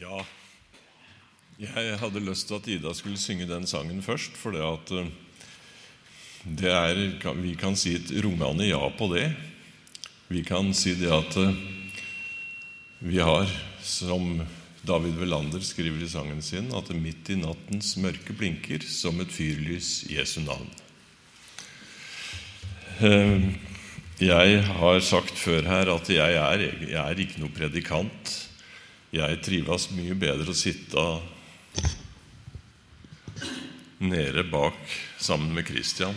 Ja, jeg hadde lyst til at Ida skulle synge den sangen først, for det at eh, det er Vi kan si et rungende ja på det. Vi kan si det at eh, vi har, som David Velander skriver i sangen sin, at midt i nattens mørke blinker som et fyrlys Jesu navn. Eh, jeg har sagt før her at jeg er, jeg er ikke noe predikant. Jeg trives mye bedre å sitte nede bak sammen med Christian.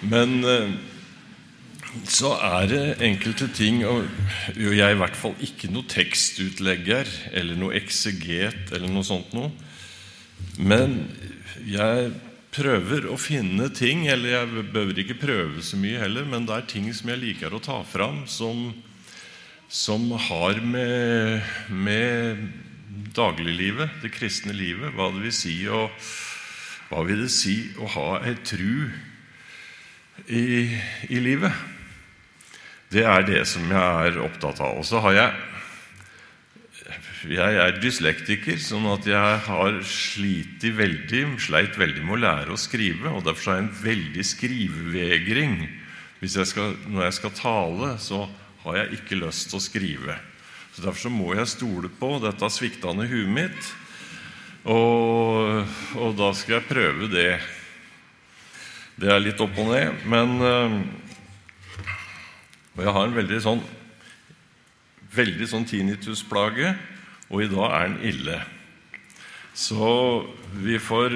Men eh, så er det enkelte ting og Jeg er i hvert fall ikke noe tekstutlegger eller noe ekseget eller noe sånt noe. Men jeg prøver å finne ting, eller jeg behøver ikke prøve så mye heller, men det er ting som jeg liker å ta fram, som, som har med, med dagliglivet, det kristne livet, hva det vil si å, hva vil det si å ha ei tru i, i livet. Det er det som jeg er opptatt av. Og så har jeg jeg er dyslektiker, sånn at jeg har slitt veldig, sleit veldig med å lære å skrive. og Derfor har jeg en veldig skrivevegring. Hvis jeg skal, når jeg skal tale, så har jeg ikke lyst til å skrive. Så Derfor så må jeg stole på dette sviktende huet mitt, og, og, da skal jeg prøve det. Det er litt opp og ned, men og jeg har en veldig sånn veldig sånn tinnitusplage og i dag er den ille. Så vi får,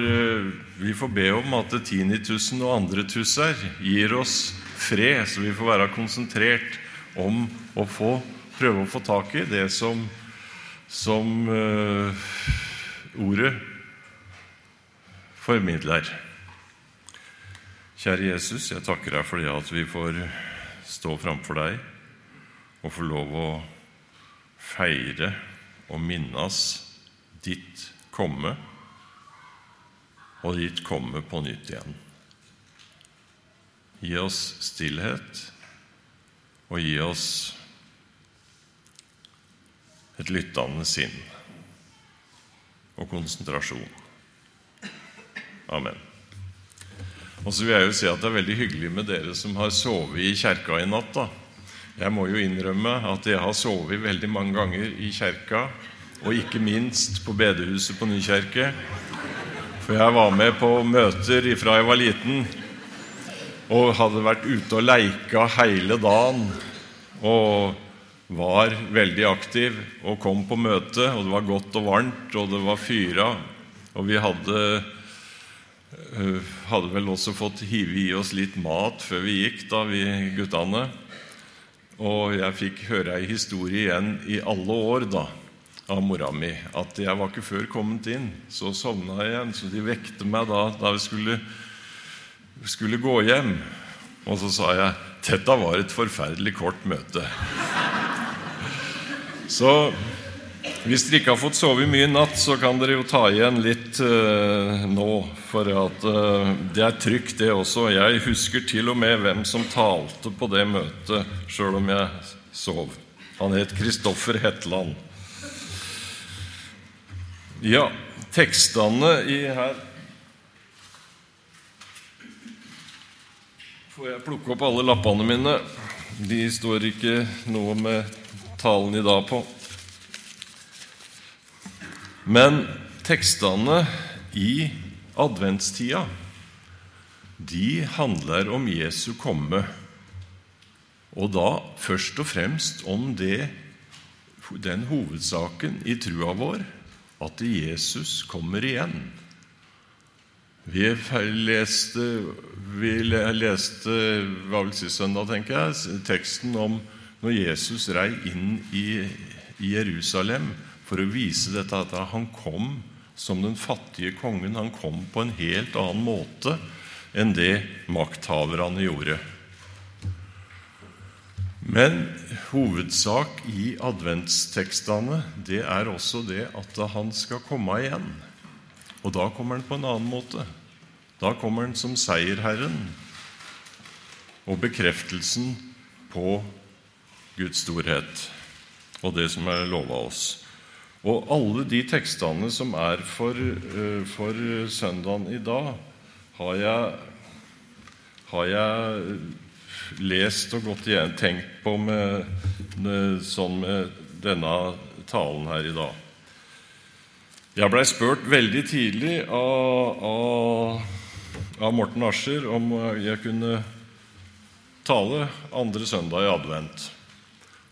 vi får be om at tinnitusen og andre tusser gir oss fred, så vi får være konsentrert om å få, prøve å få tak i det som, som uh, ordet formidler. Kjære Jesus, jeg takker deg for det at vi får stå framfor deg og få lov å feire og minnes ditt komme og ditt komme på nytt igjen. Gi oss stillhet, og gi oss et lyttende sinn og konsentrasjon. Amen. Og så vil jeg jo si at Det er veldig hyggelig med dere som har sovet i kjerka i natt. da. Jeg må jo innrømme at jeg har sovet veldig mange ganger i kjerka, og ikke minst på bedehuset på Nykjerke. For jeg var med på møter fra jeg var liten, og hadde vært ute og leika hele dagen. Og var veldig aktiv og kom på møte, og det var godt og varmt, og det var fyra. Og vi hadde, hadde vel også fått hive i oss litt mat før vi gikk, da, vi guttene. Og jeg fikk høre ei historie igjen i alle år da, av mora mi. At jeg var ikke før kommet inn. Så sovna jeg igjen. Så de vekte meg da da vi skulle, skulle gå hjem. Og så sa jeg dette var et forferdelig kort møte. Så hvis dere ikke har fått sove mye i natt, så kan dere jo ta igjen litt uh, nå. For at uh, det er trygt, det også. Jeg husker til og med hvem som talte på det møtet, sjøl om jeg sov. Han het Kristoffer Hetland. Ja, tekstene i her Får jeg plukke opp alle lappene mine? De står ikke noe med talen i dag på. Men tekstene i adventstida de handler om Jesu komme, og da først og fremst om det, den hovedsaken i trua vår at Jesus kommer igjen. Vi leste, vi leste hva vil si søndag, tenker jeg, teksten om når Jesus rei inn i, i Jerusalem for å vise dette at han kom som den fattige kongen. Han kom på en helt annen måte enn det makthaverne gjorde. Men hovedsak i adventstekstene det er også det at han skal komme igjen. Og da kommer han på en annen måte. Da kommer han som seierherren og bekreftelsen på Guds storhet. og det som er lova oss. Og alle de tekstene som er for, eh, for søndagen i dag, har jeg, har jeg lest og gått igjen, tenkt på med, med, sånn med denne talen her i dag. Jeg blei spurt veldig tidlig av, av, av Morten Ascher om jeg kunne tale andre søndag i advent.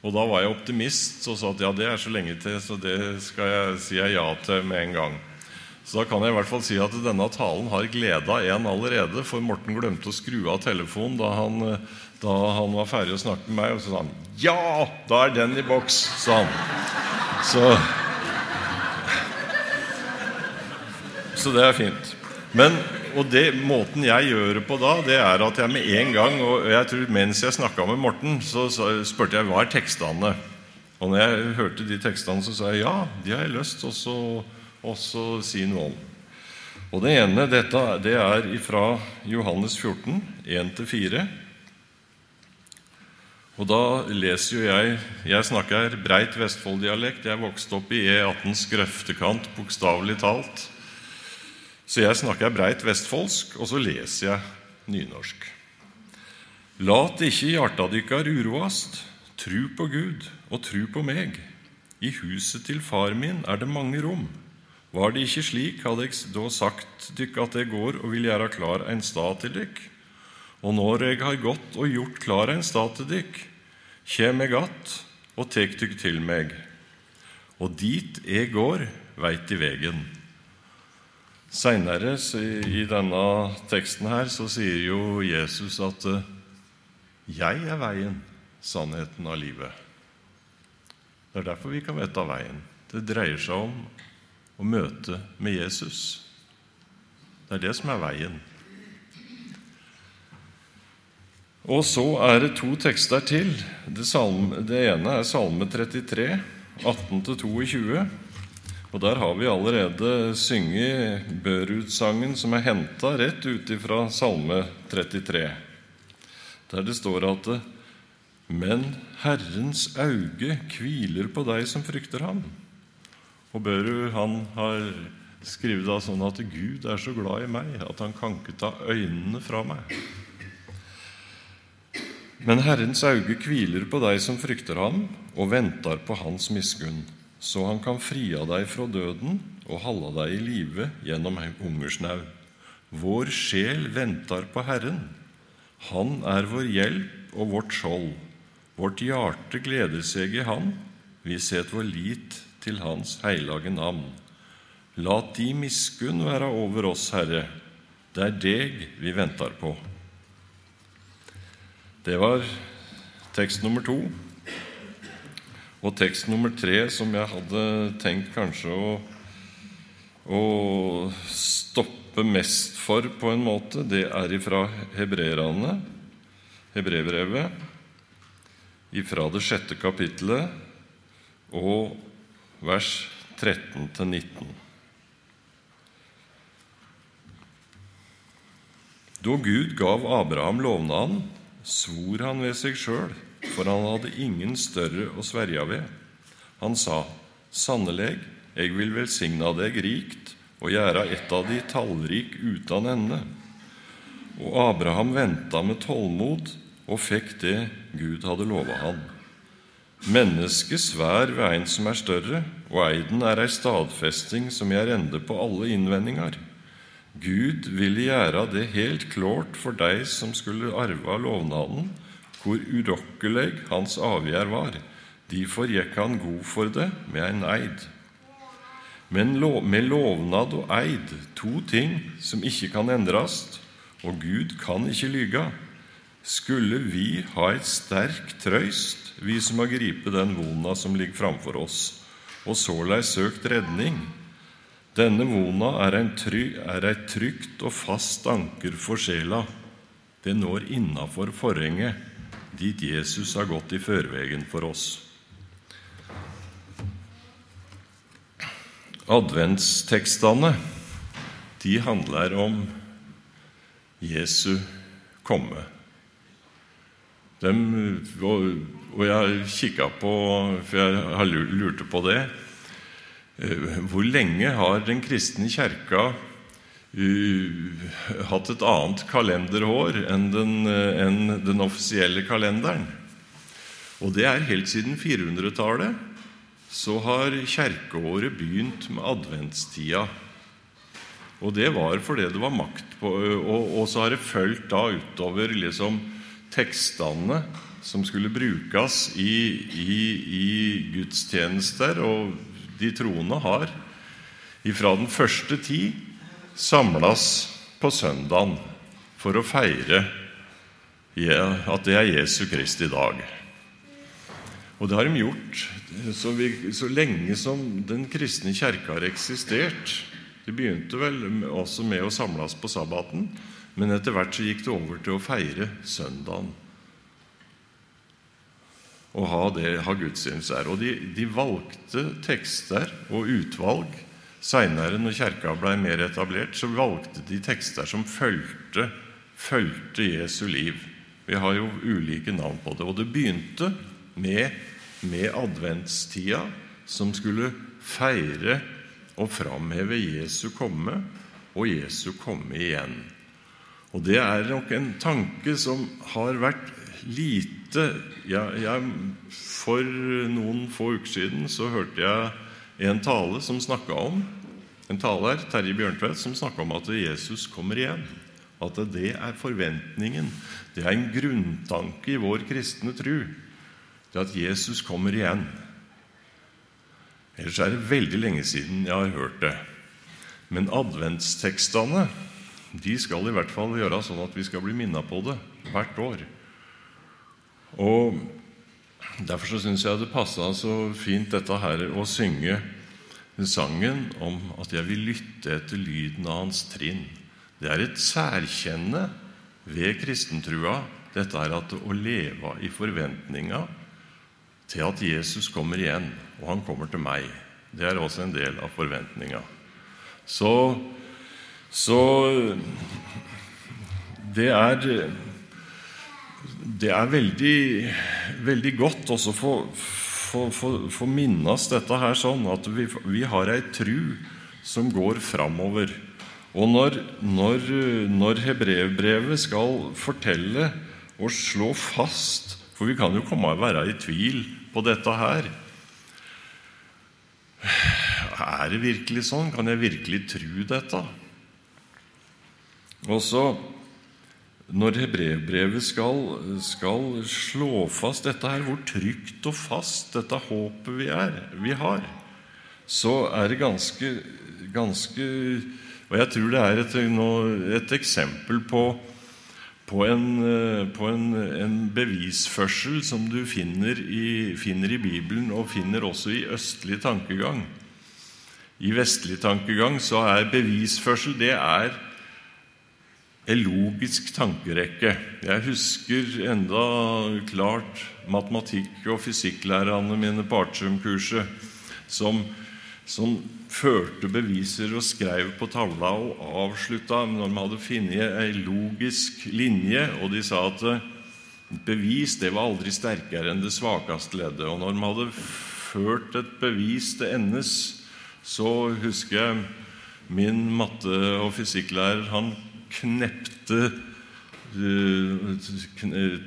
Og da var jeg optimist og sa at ja, det er så lenge til, så det skal jeg si ja til med en gang. Så da kan jeg i hvert fall si at denne talen har gleda en allerede, for Morten glemte å skru av telefonen da han, da han var ferdig å snakke med meg, og så sa han 'Ja, da er den i boks', sa han. Så, så det er fint. Men og det, Måten jeg gjør det på da, det er at jeg med en gang og jeg tror Mens jeg snakka med Morten, så, så spurte jeg hva er tekstene. Og når jeg hørte de tekstene, så sa jeg ja, de har jeg lyst til å si noe om. Og Det ene dette, det er fra Johannes 14, 1-4. Og da leser jo jeg Jeg snakker breit Vestfold-dialekt. Jeg vokste opp i E18s grøftekant, bokstavelig talt. Så jeg snakker breit vestfoldsk, og så leser jeg nynorsk. Lat ikke hjarta dykkar uroast. Tru på Gud og tru på meg. I huset til far min er det mange rom. Var det ikke slik, hadde jeg da sagt dykk at jeg går og vil gjøre klar en stad til dykk. Og når jeg har gått og gjort klar en stad til dykk, kjem jeg att og tek dykk til meg. Og dit jeg går, veit de vegen. Seinere i denne teksten her så sier jo Jesus at eh, 'jeg er veien, sannheten av livet'. Det er derfor vi kan vite av veien. Det dreier seg om å møte med Jesus. Det er det som er veien. Og så er det to tekster til. Det, salme, det ene er Salme 33, 18-22. Og Der har vi allerede synget Børud-sangen, som er henta rett ut fra Salme 33, der det står at Men Herrens auge hviler på deg som frykter ham. Og Børud han har skrevet da sånn at Gud er så glad i meg at han kan ikke ta øynene fra meg. Men Herrens auge hviler på deg som frykter ham, og venter på hans miskunn så han kan fria deg fra døden og holde deg i live gjennom hungersnau. Vår sjel venter på Herren. Han er vår hjelp og vårt skjold. Vårt hjerte gleder seg i Han. Vi set vår lit til Hans heilage navn. Lat de miskunn være over oss, Herre. Det er deg vi venter på. Det var tekst nummer to. Og tekst nummer tre, som jeg hadde tenkt kanskje å, å stoppe mest for, på en måte, det er ifra hebreerne, hebreerbrevet, ifra det sjette kapittelet og vers 13-19. Da Gud gav Abraham lovnaden, svor han ved seg sjøl for han hadde ingen større å sverge ved. Han sa, Sannelig, jeg vil velsigna deg rikt og gjøre et av de tallrik uten ende. Og Abraham venta med tålmod og fikk det Gud hadde lova han. Mennesket svær ved en som er større, og eiden er ei stadfesting som gjør ende på alle innvendinger. Gud ville gjøre det helt klart for deg som skulle arve lovnaden, hvor urokkelig hans avgjerd var. Derfor gikk han god for det med en eid. Men med lovnad og eid, to ting som ikke kan endres, og Gud kan ikke lyge, skulle vi ha et sterk trøyst, vi som har gripet den vona som ligger framfor oss, og såleis søkt redning. Denne vona er, et trygt og fast anker for sjela. Det når innafor forhenget dit Jesus har gått i førvegen for oss. Adventstekstene de handler om Jesu komme. Dem, og, jeg kikka på For jeg lurte på det. Hvor lenge har Den kristne kjerka hatt et annet kalenderår enn den, enn den offisielle kalenderen? Og det er helt siden 400-tallet så har kjerkeåret begynt med adventstida. Og det var fordi det var makt på Og, og så har det fulgt da utover liksom tekstene som skulle brukes i, i, i gudstjenester. Og de troende har ifra den første tid samles på søndagen for å feire at det er Jesu Kristi dag. Og det har de gjort så, vi, så lenge som den kristne kjerke har eksistert. Det begynte vel også med å samles på sabbaten, men etter hvert så gikk det over til å feire søndagen og ha, det, ha gudstjeneste der. Og de, de, valgte tekster og utvalg. Seinere, når kirka ble mer etablert, så valgte de tekster som fulgte, fulgte Jesu liv. Vi har jo ulike navn på det. Og det begynte med med adventstida, som skulle feire og framheve Jesu komme og Jesu komme igjen. Og Det er nok en tanke som har vært lite jeg, jeg, For noen få uker siden så hørte jeg en tale som om en taler, Terje Bjørntvedt, som snakka om at Jesus kommer igjen. At det er forventningen. Det er en grunntanke i vår kristne tru det at Jesus kommer igjen. Ellers er det veldig lenge siden jeg har hørt det. Men adventstekstene de skal i hvert fall gjøre sånn at vi skal bli minna på det hvert år. Og Derfor så syns jeg det passa så fint dette her å synge sangen om at jeg vil lytte etter lyden av hans trinn. Det er et særkjenne ved kristentrua, dette er at å leve i forventninga til at Jesus kommer igjen, og han kommer til meg. Det er også en del av forventninga. Så, så det er det er veldig, veldig godt også få minnes dette her sånn at vi, vi har ei tru som går framover. Og når, når, når Hebrevbrevet skal fortelle og slå fast For vi kan jo komme og være i tvil på dette her. Er det virkelig sånn? Kan jeg virkelig tro dette? Og så, når Hebrevbrevet skal, skal slå fast dette her, hvor trygt og fast dette håpet vi, er, vi har, så er det ganske, ganske Og jeg tror det er et, et eksempel på på en, på en, en bevisførsel som du finner i, finner i, Bibelen, og finner også i østlig tankegang. I vestlig tankegang så er bevisførsel det er en logisk tankerekke. Jeg husker enda klart matematikk- og fysikklærerne mine på Artium-kurset som, som førte beviser og skrev på tavla og avslutta når de hadde funnet ei logisk linje, og de sa at eh, bevis det var aldri sterkere enn det svakeste leddet. Og når de hadde ført et bevis til endes, så husker jeg min matte- og fysikklærer han knepte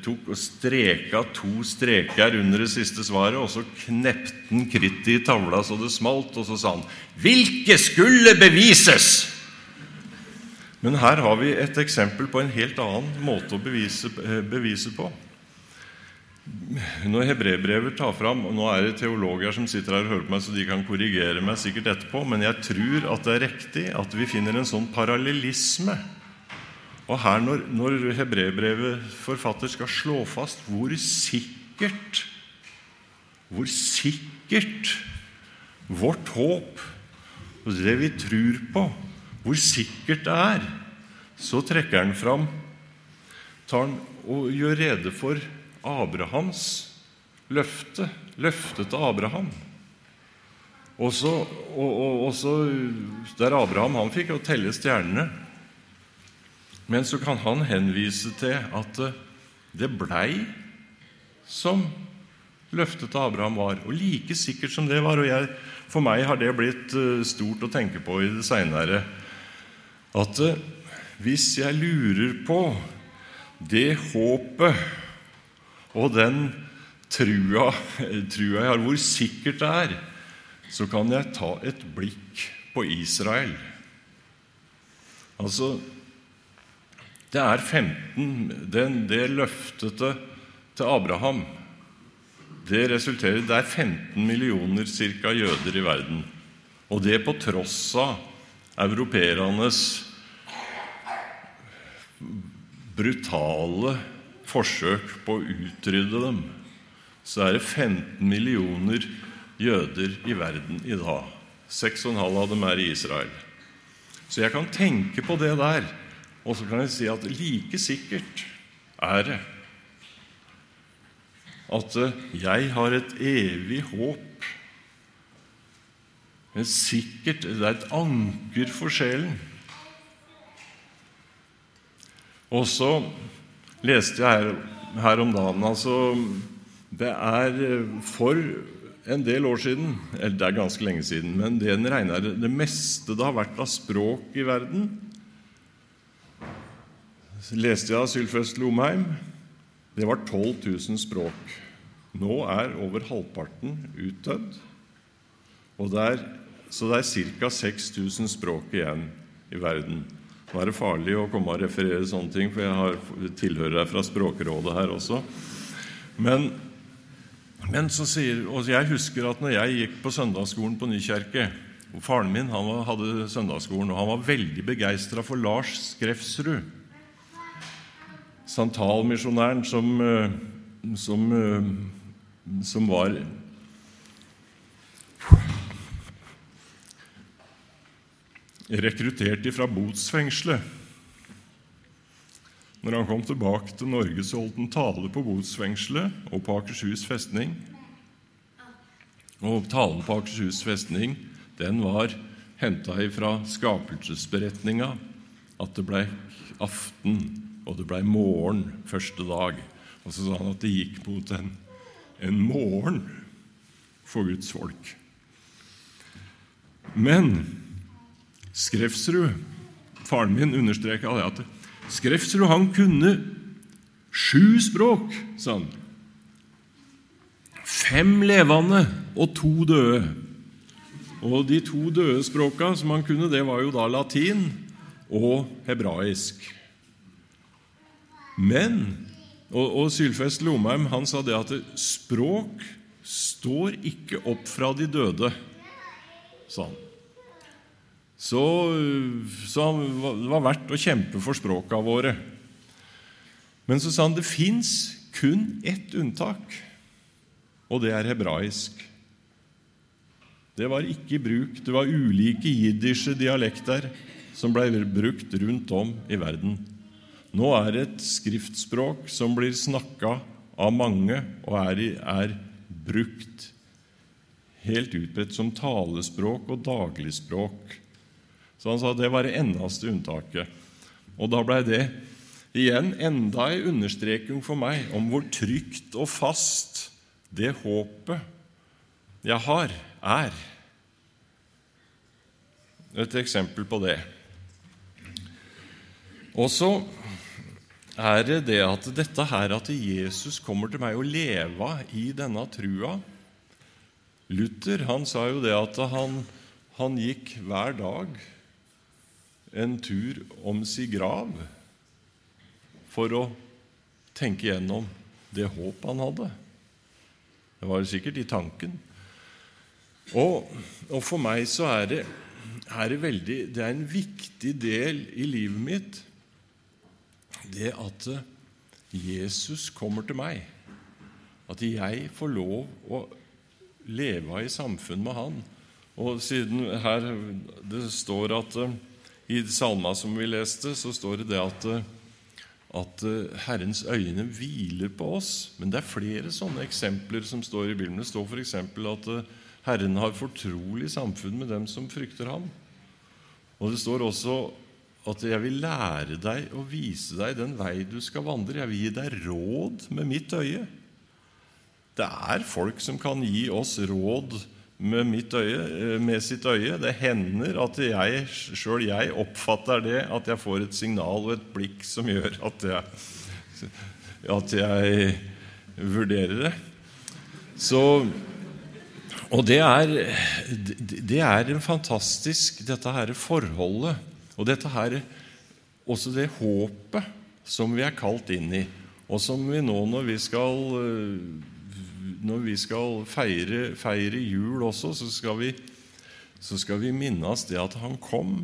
tok og streka to streker under det siste svaret, og så knepte han krittet i tavla så det smalt, og så sa han 'Hvilke skulle bevises?' Men her har vi et eksempel på en helt annen måte å bevise, bevise på. Når Hebrebrever tar fram og Nå er det teologer som sitter her og hører på meg, så de kan korrigere meg sikkert etterpå, men jeg tror at det er riktig at vi finner en sånn parallellisme og her, når, når hebreerbrevet forfatter skal slå fast hvor sikkert Hvor sikkert vårt håp og det vi tror på, hvor sikkert det er, så trekker han fram tar han og gjør rede for Abrahams løfte, løftet til Abraham. Også, og, og, også der Abraham han fikk å telle stjernene men så kan han henvise til at det blei som løftet til Abraham var. Og like sikkert som det var, og jeg, for meg har det blitt eh, stort å tenke på i det seinere, at eh, hvis jeg lurer på det håpet og den trua, trua jeg har, hvor sikkert det er, så kan jeg ta et blikk på Israel. Altså Det er 15 den, Det løftet til Abraham det resulterer Det er 15 millioner cirka jøder i verden. Og det på tross av europeernes brutale forsøk på å utrydde dem, så er det 15 millioner jøder i verden i dag. 6,5 av dem er i Israel. Så jeg kan tenke på det der, og så kan jeg si at like sikkert er det at jeg har et evig håp. Men sikkert Det er et anker for sjelen. Og så leste jeg her, her om dagen altså, Det er for en del år siden Eller det er ganske lenge siden, men det en regner det meste det har vært av språk i verden leste jeg av Sylfest Lomheim. Det var 12 000 språk. Nå er over halvparten utdødd. Og det er, så det er ca. 6000 språk igjen i verden. Nå er det farlig å komme og referere sånne ting, for jeg har, tilhører fra Språkrådet her også. Men, men så sier, og jeg husker at når jeg gikk på søndagsskolen på Nykjerke Faren min han hadde søndagsskolen, og han var veldig begeistra for Lars Skrefsrud santalmisjonæren som, eh, som, eh, som var rekruttert fra botsfengselet. Når han kom tilbake til Norge, så holdt han tale på botsfengselet og på Akershus festning. Og talen på Akershus festning den var henta fra skapelsesberetninga, at det ble aften og det blei morgen første dag. Og så sa han at det gikk mot en, en morgen for Guds folk. Men Skrefsrud, faren min, understreka at Skrefsrud han kunne sju språk, sa han. Fem levende og to døde. Og de to døde språka som han kunne, det var jo da latin og hebraisk. Men Og, og Sylfest Lomheim han sa det at språk står ikke opp fra de døde, sa han. Så, så det var verdt å kjempe for språka våre. Men så sa han det fins kun ett unntak, og det er hebraisk. Det var ikke i bruk. Det var ulike jiddische dialekter som ble brukt rundt om i verden. Nå er det et skriftspråk som blir snakka av mange og er, er brukt helt utbredt som talespråk og dagligspråk. Så han sa det var det eneste unntaket. Og da blei det igjen enda ei understreking for meg om hvor trygt og fast det håpet jeg har, er. Et eksempel på det. Og så er det at dette her at Jesus kommer til meg og lever i denne trua Luther han sa jo det at han, han gikk hver dag en tur om si grav for å tenke gjennom det håp han hadde. Det var sikkert i tanken. Og, og for meg så er det, er det, veldig, det er en viktig del i livet mitt det at Jesus kommer til meg, at jeg får lov å leve i samfunn med Han. Og siden her det står at I salma som vi leste, så står det det at, at Herrens øyne hviler på oss. Men det er flere sånne eksempler som står i Bibelen. Det står f.eks. at Herren har fortrolig samfunn med dem som frykter ham. Og det står også at jeg vil lære deg og vise deg den vei du skal vandre. Jeg vil gi deg råd med mitt øye. det er folk som kan gi oss råd med, øye, eh, med sitt øye. Det hender at jeg sjøl jeg oppfatter det, at jeg får et signal og et blikk som gjør at jeg, at jeg vurderer det. Så, og det er, det er en fantastisk Dette her forholdet og dette her, også det håpet som vi er kalt inn i, og som vi nå når vi skal når vi skal feire, feire jul også, så skal, vi, så skal vi minnes det at han kom,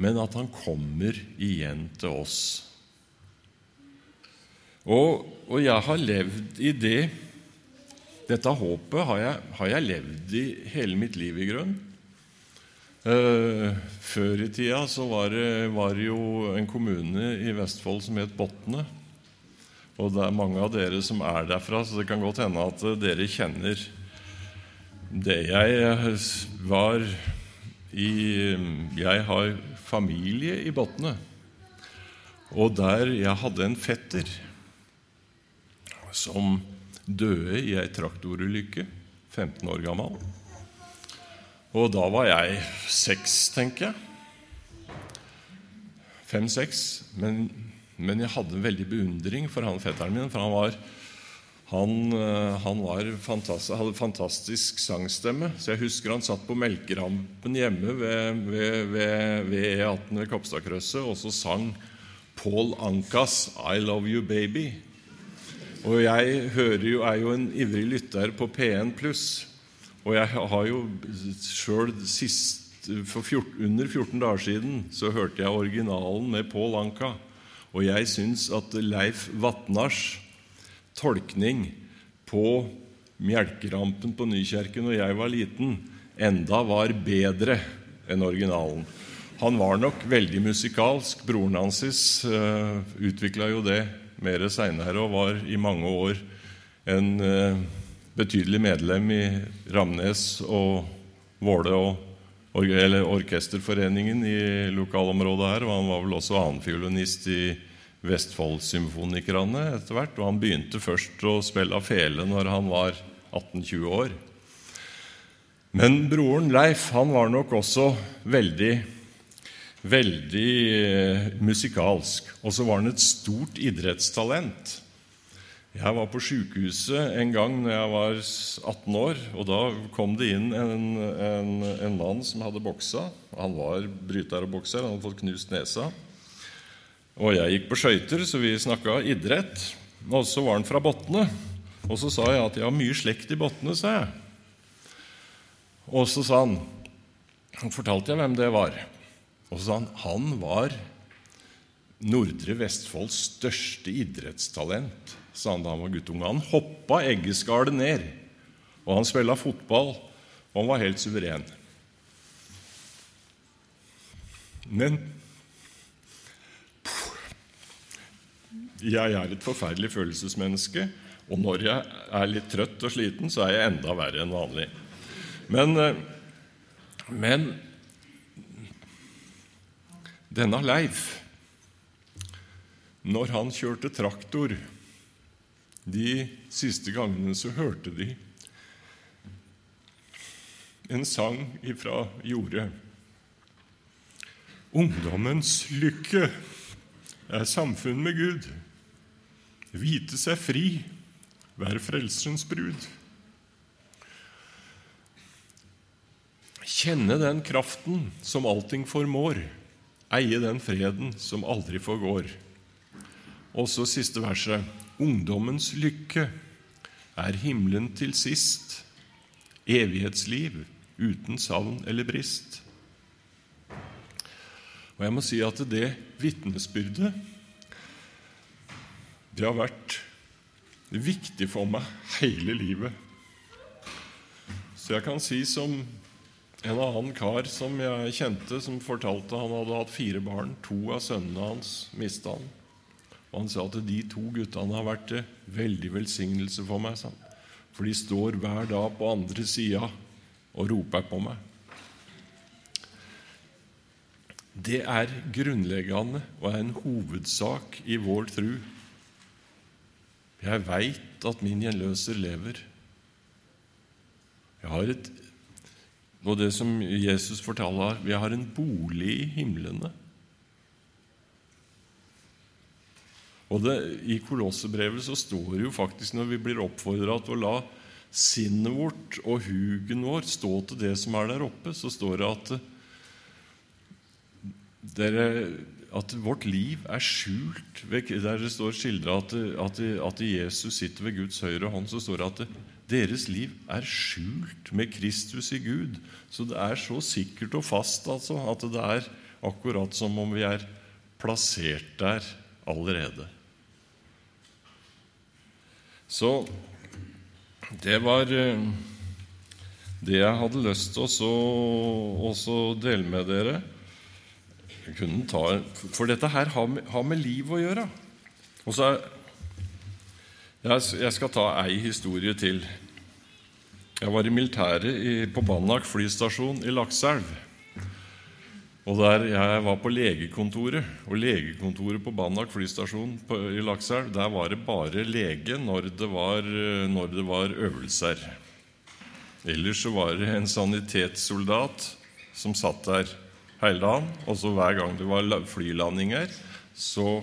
men at han kommer igjen til oss. Og, og jeg har levd i det Dette håpet har jeg, har jeg levd i hele mitt liv, i grunn. Uh, før i tida så var det, var det, jo en kommune i Vestfold som het Botne. Og det er mange av dere som er derfra, så det kan godt hende at dere kjenner det. Jeg var i Jeg har familie i Botne, og der jeg hadde en fetter som døde i ei traktorulykke, 15 år gammel. Og da var jeg seks, tenker jeg. Fem-seks. Men men jeg hadde veldig beundring for han fetteren min, for han var han, eh, han fantastisk, hadde fantastisk sangstemme. Så jeg husker han satt på melkerampen hjemme ved, ved, ved, ved E18 ved Kopstadkrøsset og så sang Paul Ankas 'I Love You Baby'. Og jeg jo, er jo en ivrig lytter på P1 pluss. Og jeg har jo sjøl for 14, under 14 dager siden så hørte jeg originalen med Pål Anka. Og jeg syns at Leif Vatnars tolkning på melkerampen på Nykjerken når jeg var liten, enda var bedre enn originalen. Han var nok veldig musikalsk. Broren hans uh, eh, utvikla jo det mer seinere og var i mange år en uh, betydelig medlem i Ramnes og Våle og eller Orkesterforeningen i lokalområdet her. Og han var vel også annenfiolinist i Vestfoldsymfonikerne etter hvert. Og han begynte først å spille av fele når han var 18-20 år. Men broren Leif han var nok også veldig, veldig eh, musikalsk. Og så var han et stort idrettstalent. Jeg var på sjukehuset en gang når jeg var 18 år. og Da kom det inn en, en, en mann som hadde boksa. Han var bryter og bokser, han hadde fått knust nesa. Og jeg gikk på skøyter, så vi snakka idrett. Og så var han fra Botne. Og så sa jeg at jeg har mye slekt i Botne, sa jeg. Og så sa han Han fortalte jeg hvem det var. Og så sa han han var Nordre Vestfolds største idrettstalent sa han da han var guttunge. Han hoppa eggeskallet ned, og han spilla fotball, og han var helt suveren. Men jeg er et forferdelig følelsesmenneske, og når jeg er litt trøtt og sliten, så er jeg enda verre enn vanlig. Men, eh, men denne Leif, når han kjørte traktor de siste gangene så hørte de en sang ifra jordet. Ungdommens lykke er samfunn med Gud. Vite seg fri, være Frelserens brud. Kjenne den kraften som allting formår, eie den freden som aldri forgår. Og så siste verset. Ungdommens lykke er himmelen til sist, evighetsliv uten savn eller brist. Og jeg må si at det vitnesbyrdet det har vært viktig for meg hele livet. Så jeg kan si som en annen kar som jeg kjente, som fortalte han hadde hatt fire barn. To av sønnene hans mista han. Og han sa at de to guttene har vært til veldig velsignelse for meg. Sånn. For de står hver dag på andre sida og roper på meg. Det er grunnleggende og er en hovedsak i vår tru. Jeg veit at min gjenløser lever. Jeg har et Og det som Jesus fortalte, vi har en bolig i himlene. Og det, I Kolossebrevet så står det jo faktisk, når vi blir oppfordra til å la sinnet vårt og hugen vår stå til det som er der oppe, så står det at, dere, at vårt liv er skjult Der det står skildra at, at, at, Jesus sitter ved Guds høyre hånd, så står det at deres liv er skjult med Kristus i Gud. Så det er så sikkert og fast altså, at det er akkurat som om vi er plassert der allerede. Så det var eh, det jeg hadde lyst til å dele med dere. Ta, for dette her har med, har med, liv å gjøre. Og så jeg, jeg skal ta ei historie til. Jeg var i militæret på Banak flystasjon i Lakselv. Og der Jeg var på legekontoret, og legekontoret på Banak flystasjon på, i Lakselv, der var det bare lege når det var, når det var øvelser. Ellers så var det en sanitetssoldat som satt der hele dagen. Og så hver gang det var flylandinger, så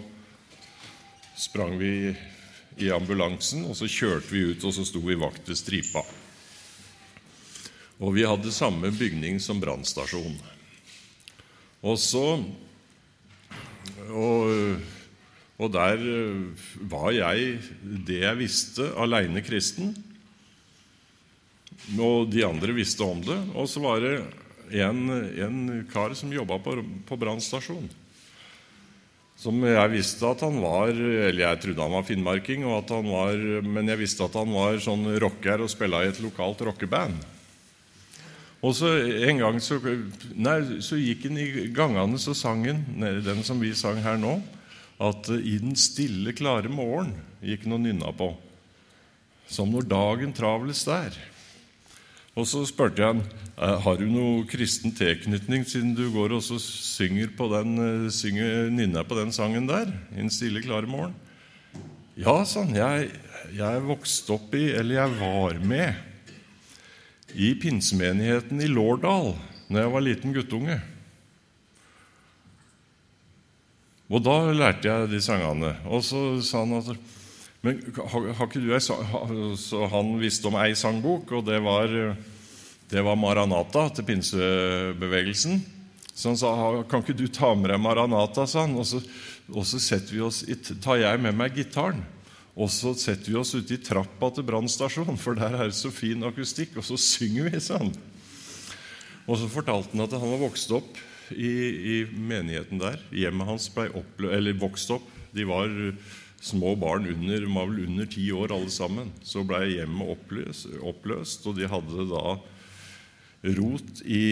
sprang vi i ambulansen, og så kjørte vi ut, og så sto vi vakt ved stripa. Og vi hadde samme bygning som brannstasjon. Og så og, og, der var jeg det jeg visste, aleine kristen. Og de andre visste om det. Og så var det en, en kar som jobba på, på brannstasjonen. Som jeg visste at han var Eller jeg trodde han var finnmarking, var, men jeg visste at han var sånn rocker og spilla i et lokalt rockeband. Og så En gang så, nei, så gikk han i gangene så sang han, den som vi sang her nå, at i den stille, klare morgen gikk han og nynna på. Som når dagen travles der. Og så spurte jeg han har du noe kristen tilknytning, siden du går og synger på den, eh, synger, nynner på den sangen der. i den stille, klare morgen. Ja, sa han. Jeg, jeg vokste opp i, eller jeg var med i pinsemenigheten i Lårdal når jeg var liten guttunge. Og da lærte jeg de sangene. Og så sa han at Men har, har ikke du ei Så han visste om ei sangbok, og det var, det var Maranata til pinsebevegelsen. Så han sa kan ikke du ta med deg Maranata, sa han, og så, og så vi oss, tar jeg med meg gitaren. Og så setter vi oss ute i trappa til brannstasjonen, for der er det så fin akustikk, og så synger vi sånn. Og så fortalte han at han var vokst opp i, i menigheten der. Hjemmet hans ble opplø eller vokst opp. De var små barn under, var vel under ti år alle sammen. Så ble hjemmet oppløst, oppløst, og de hadde da rot i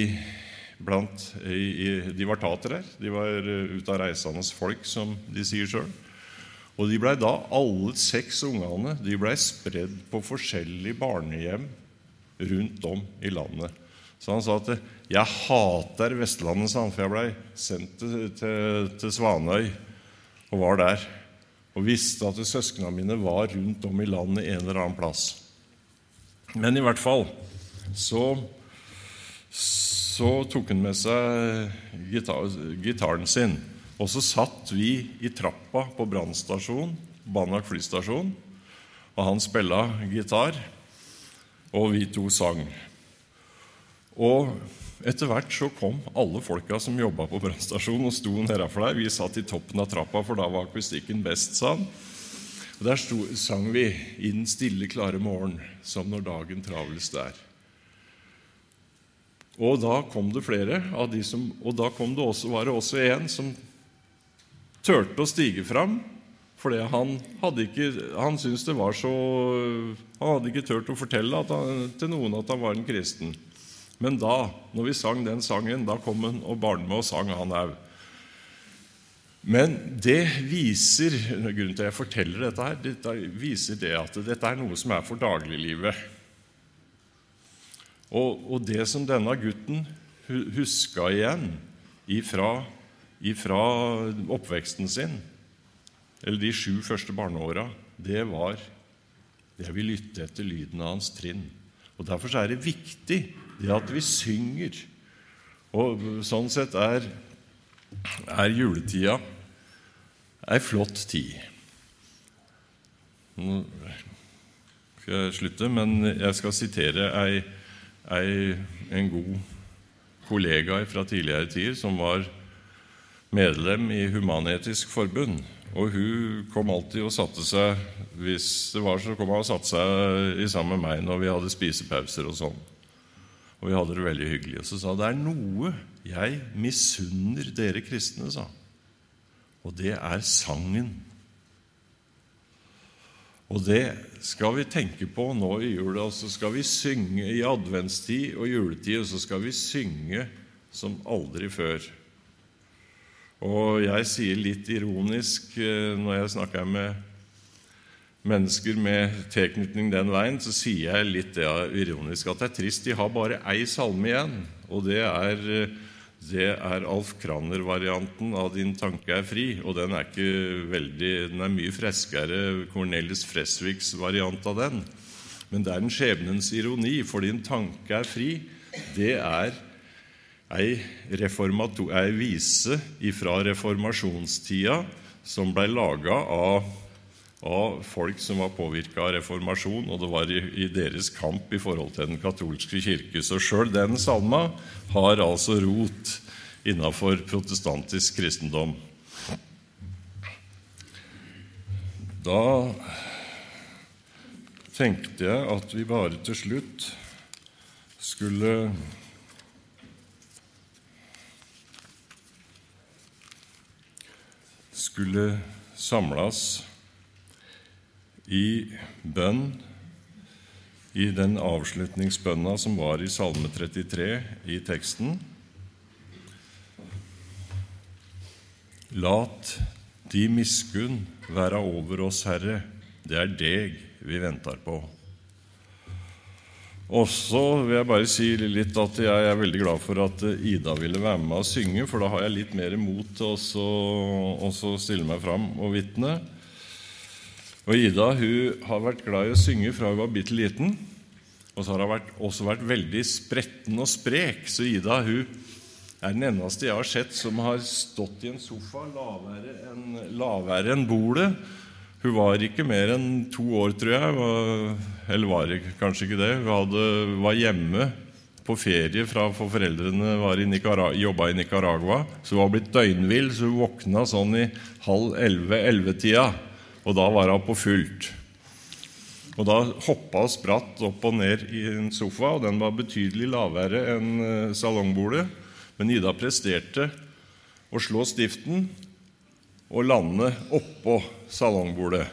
blant i, i, De var tatere. De var ut av reisende folk, som de sier sjøl. Og de blei da, alle seks ungene, de blei spredd på forskjellige barnehjem rundt om i landet. Så han sa at 'jeg hater Vestlandet', sa han, for jeg blei sendt til, til, til, Svanøy og var der. Og visste at søsknene mine var rundt om i landet en eller annen plass. Men i hvert fall så, så tok han med seg gitar, gitaren sin. Og så satt vi i trappa på brannstasjonen, Banak flystasjon, og han spilla gitar, og vi to sang. Og etter hvert så kom alle folka som jobba på brannstasjonen, og sto nedafor der. Vi satt i toppen av trappa, for da var akustikken best, sa han. Og Der sto, sang vi 'I den stille, klare morgen', som når dagen travles der. Og da kom det flere av de som, og da det også, var det også en som turte å stige fram. Fordi han hadde ikke, han syntes det var så Han hadde ikke turt å fortelle han, til noen at han var en kristen. Men da, når vi sang den sangen, da kom han og barnet med og sang, han òg. Men det viser grunnen til at jeg forteller dette her, dette viser det at dette er noe som er for dagliglivet. Og, og det som denne gutten huska igjen ifra fra oppveksten sin, eller de sju første barneåra, det var det vi lytte etter lyden av hans trinn. Og Derfor er det viktig det at vi synger. Og Sånn sett er, er juletida ei flott tid. Nå skal jeg slutte, men jeg skal sitere ei, ei, en god kollega fra tidligere tider som var medlem i Human-Etisk Forbund. Og hun kom alltid og satte seg Hvis det var så kom hun og satte seg i sammen med meg når vi hadde spisepauser og sånn. Og vi hadde det veldig hyggelig. Og så sa hun det er noe jeg misunner dere kristne, sa Og det er sangen. Og det skal vi tenke på nå i jula. Så skal vi synge i adventstid og juletid, og så skal vi synge som aldri før. Og jeg sier litt ironisk eh, når jeg snakker med mennesker med tilknytning den veien, så sier jeg litt det ironisk at det er trist. De har bare ei salme igjen, og det er, det er Alf Kraner-varianten av 'Din tanke er fri'. Og den er veldig, den er mye freskere Cornelis Fresviks variant av den. Men det er en skjebnens ironi, for 'Din tanke er fri' det er ei, ei vise fra reformasjonstida som blei laga av, av, folk som var påvirka av reformasjon, og det var i, i, deres kamp i forhold til den katolske kirke. Så sjøl den salma har altså rot innafor protestantisk kristendom. Da tenkte jeg at vi bare til slutt skulle skulle samles i bønn i den avslutningsbønna som var i Salme 33 i teksten. Lat de miskunn være over oss, Herre, det er deg vi venter på. Og så vil jeg bare si litt at jeg er veldig glad for at Ida ville være med og synge, for da har jeg litt mer mot til å stille meg fram og vitne. Og Ida hun har vært glad i å synge fra hun var bitte liten. Og så har hun vært, også vært veldig spretten og sprek. Så Ida hun er den eneste jeg har sett som har stått i en sofa lavere enn, en bordet hun var ikke mer enn to år, tror jeg. Eller var kanskje ikke det. Hun hadde, var hjemme på ferie fra for foreldrene var i Nicaragua, jobba i Nicaragua. Så hun var blitt døgnvill, så hun våkna sånn i halv elleve-ellevetida. Og da var hun på fullt. Og Da hoppa hun spratt opp og ned i en sofa, og den var betydelig lavere enn eh, salongbordet. Men Ida presterte å slå stiften og lande oppå salongbordet.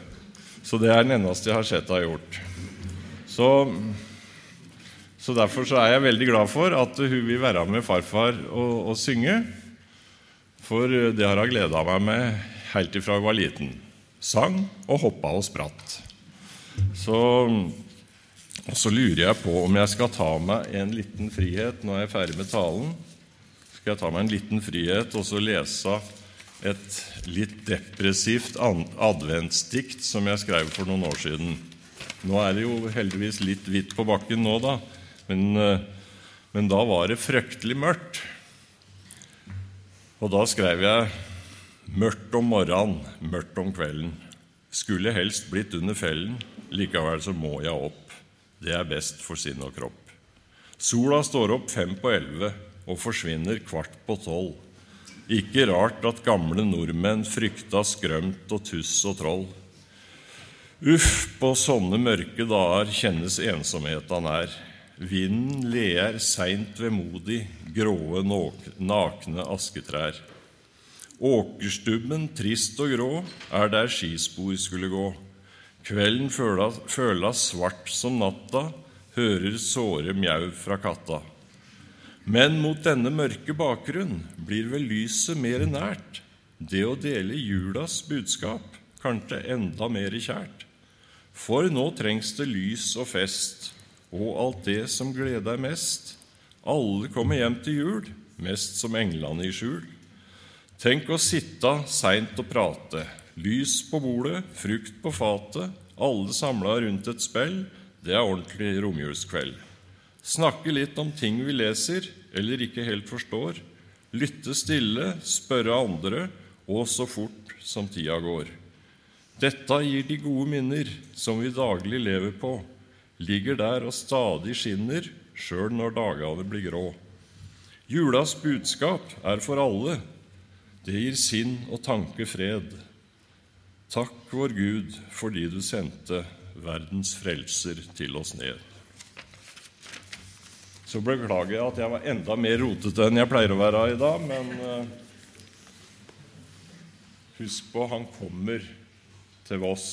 Så det er den eneste jeg har sett henne gjort. Så, så, Derfor så er jeg veldig glad for at hun vil være med farfar og, og synge. For det har hun gleda meg med helt ifra hun var liten. Sang og hoppa og spratt. Så, og så lurer jeg på om jeg skal ta meg en liten frihet når jeg er ferdig med talen. Skal jeg ta meg en liten frihet og så lese et litt depressivt adventsdikt som jeg skrev for noen år siden. Nå er det jo heldigvis litt hvitt på bakken nå, da, men, eh, men da var det fryktelig mørkt. Og da skrev jeg mørkt om morgenen, mørkt om kvelden. Skulle helst blitt under fellen, likevel så må jeg opp. Det er best for sinn og kropp. Sola står opp fem på elleve og forsvinner kvart på tolv. Ikke rart at gamle nordmenn frykta skrømt og tuss og troll. Uff, på sånne mørke dager kjennes ensomheta nær. Vinden leer seint vemodig, gråe, nakne asketrær. Åkerstubben, trist og grå, er der skispor skulle gå. Kvelden føla, føla svart som natta, hører såre mjau fra katta. Men mot denne mørke bakgrunn blir vel lyset mer nært, det å dele julas budskap kanskje enda mer kjært. For nå trengs det lys og fest og alt det som gleder mest. Alle kommer hjem til jul, mest som englene i skjul. Tenk å sitte seint og prate, lys på bordet, frukt på fatet, alle samla rundt et spell, det er ordentlig romjulskveld. Snakke litt om ting vi leser eller ikke helt forstår. Lytte stille, spørre andre, og så fort som tida går. Dette gir de gode minner som vi daglig lever på, ligger der og stadig skinner, sjøl når dagene blir grå. Julas budskap er for alle. Det gir sinn og tanke fred. Takk, vår Gud, fordi du sendte verdens frelser til oss ned. Så beklager jeg at jeg var enda mer rotete enn jeg pleier å være i dag, men uh, husk på han kommer til Voss